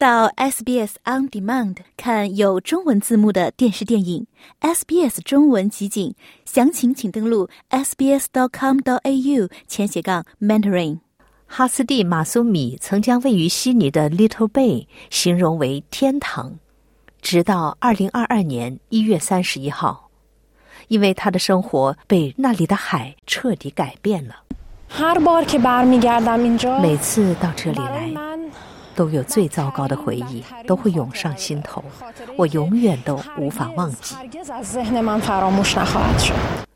到 SBS On Demand 看有中文字幕的电视电影 SBS 中文集锦，详情请登录 sbs.com.au 前斜杠 mentoring。哈斯蒂马苏米曾将位于悉尼的 Little Bay 形容为天堂，直到二零二二年一月三十一号，因为他的生活被那里的海彻底改变了。每次到这里来，都有最糟糕的回忆都会涌上心头，我永远都无法忘记。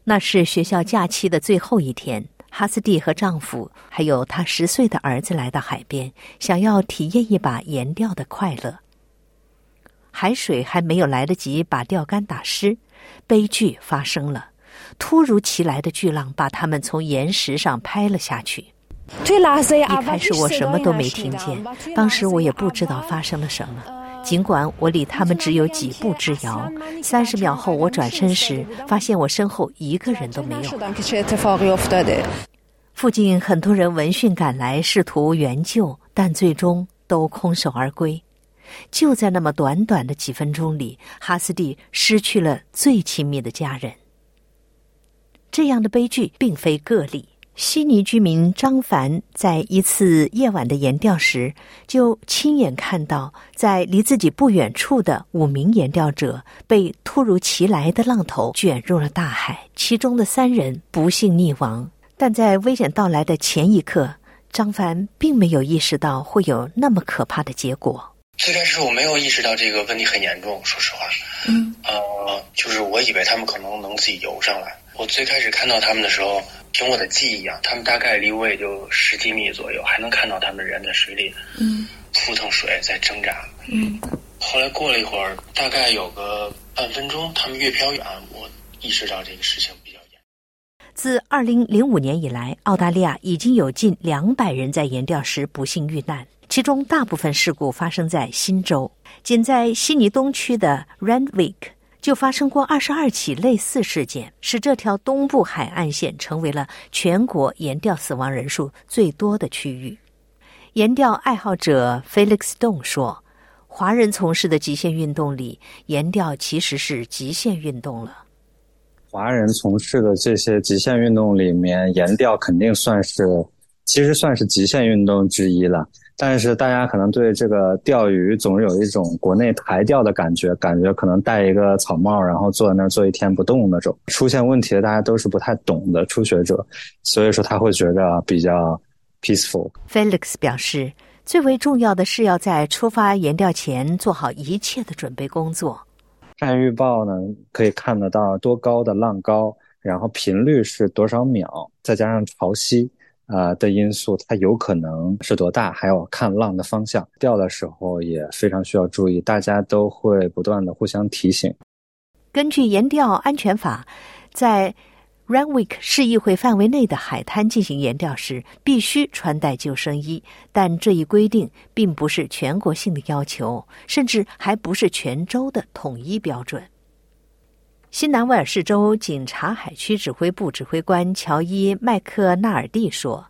那是学校假期的最后一天。哈斯蒂和丈夫还有他十岁的儿子来到海边，想要体验一把岩钓的快乐。海水还没有来得及把钓竿打湿，悲剧发生了。突如其来的巨浪把他们从岩石上拍了下去。一开始我什么都没听见，当时我也不知道发生了什么。尽管我离他们只有几步之遥，三十秒后我转身时，发现我身后一个人都没有。附近很多人闻讯赶来，试图援救，但最终都空手而归。就在那么短短的几分钟里，哈斯蒂失去了最亲密的家人。这样的悲剧并非个例。悉尼居民张凡在一次夜晚的岩钓时，就亲眼看到，在离自己不远处的五名岩钓者被突如其来的浪头卷入了大海，其中的三人不幸溺亡。但在危险到来的前一刻，张凡并没有意识到会有那么可怕的结果。最开始我没有意识到这个问题很严重，说实话，嗯，呃，就是我以为他们可能能自己游上来。我最开始看到他们的时候。凭我的记忆啊，他们大概离我也就十几米左右，还能看到他们人在水里，嗯，扑腾水在挣扎，嗯。后来过了一会儿，大概有个半分钟，他们越飘远，我意识到这个事情比较严。自二零零五年以来，澳大利亚已经有近两百人在岩钓时不幸遇难，其中大部分事故发生在新州，仅在悉尼东区的 Randwick。就发生过二十二起类似事件，使这条东部海岸线成为了全国岩钓死亡人数最多的区域。岩钓爱好者 Felix Stone 说：“华人从事的极限运动里，岩钓其实是极限运动了。华人从事的这些极限运动里面，岩钓肯定算是，其实算是极限运动之一了。”但是大家可能对这个钓鱼总是有一种国内台钓的感觉，感觉可能戴一个草帽，然后坐在那儿坐一天不动那种。出现问题的大家都是不太懂的初学者，所以说他会觉得比较 peaceful。Felix 表示，最为重要的是要在出发盐钓前做好一切的准备工作。看预报呢，可以看得到多高的浪高，然后频率是多少秒，再加上潮汐。啊的因素，它有可能是多大？还有看浪的方向，钓的时候也非常需要注意。大家都会不断的互相提醒。根据盐钓安全法，在 Ranwick 市议会范围内的海滩进行盐钓时，必须穿戴救生衣。但这一规定并不是全国性的要求，甚至还不是全州的统一标准。新南威尔士州警察海区指挥部指挥官乔伊·麦克纳尔蒂说：“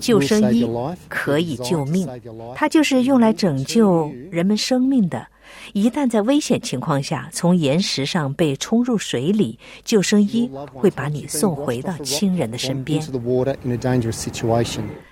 救生衣可以救命，它就是用来拯救人们生命的。一旦在危险情况下从岩石上被冲入水里，救生衣会把你送回到亲人的身边。”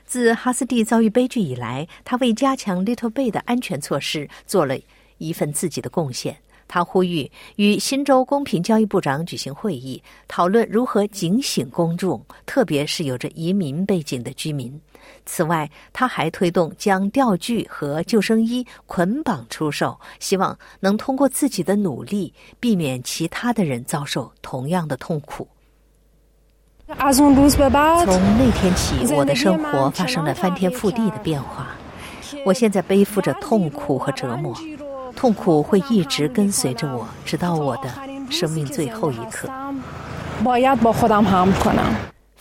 自哈斯蒂遭遇悲剧以来，他为加强 Little Bay 的安全措施做了一份自己的贡献。他呼吁与新州公平交易部长举行会议，讨论如何警醒公众，特别是有着移民背景的居民。此外，他还推动将钓具和救生衣捆绑出售，希望能通过自己的努力，避免其他的人遭受同样的痛苦。从那天起，我的生活发生了翻天覆地的变化。我现在背负着痛苦和折磨。痛苦会一直跟随着我，直到我的生命最后一刻。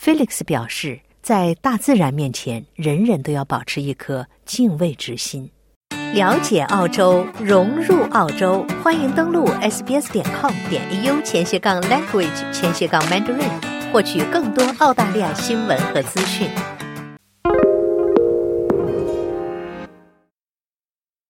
Felix 表示，在大自然面前，人人都要保持一颗敬畏之心。了解澳洲，融入澳洲，欢迎登录 sbs 点 com 点 au 前斜杠 language 前斜杠 mandarin，获取更多澳大利亚新闻和资讯。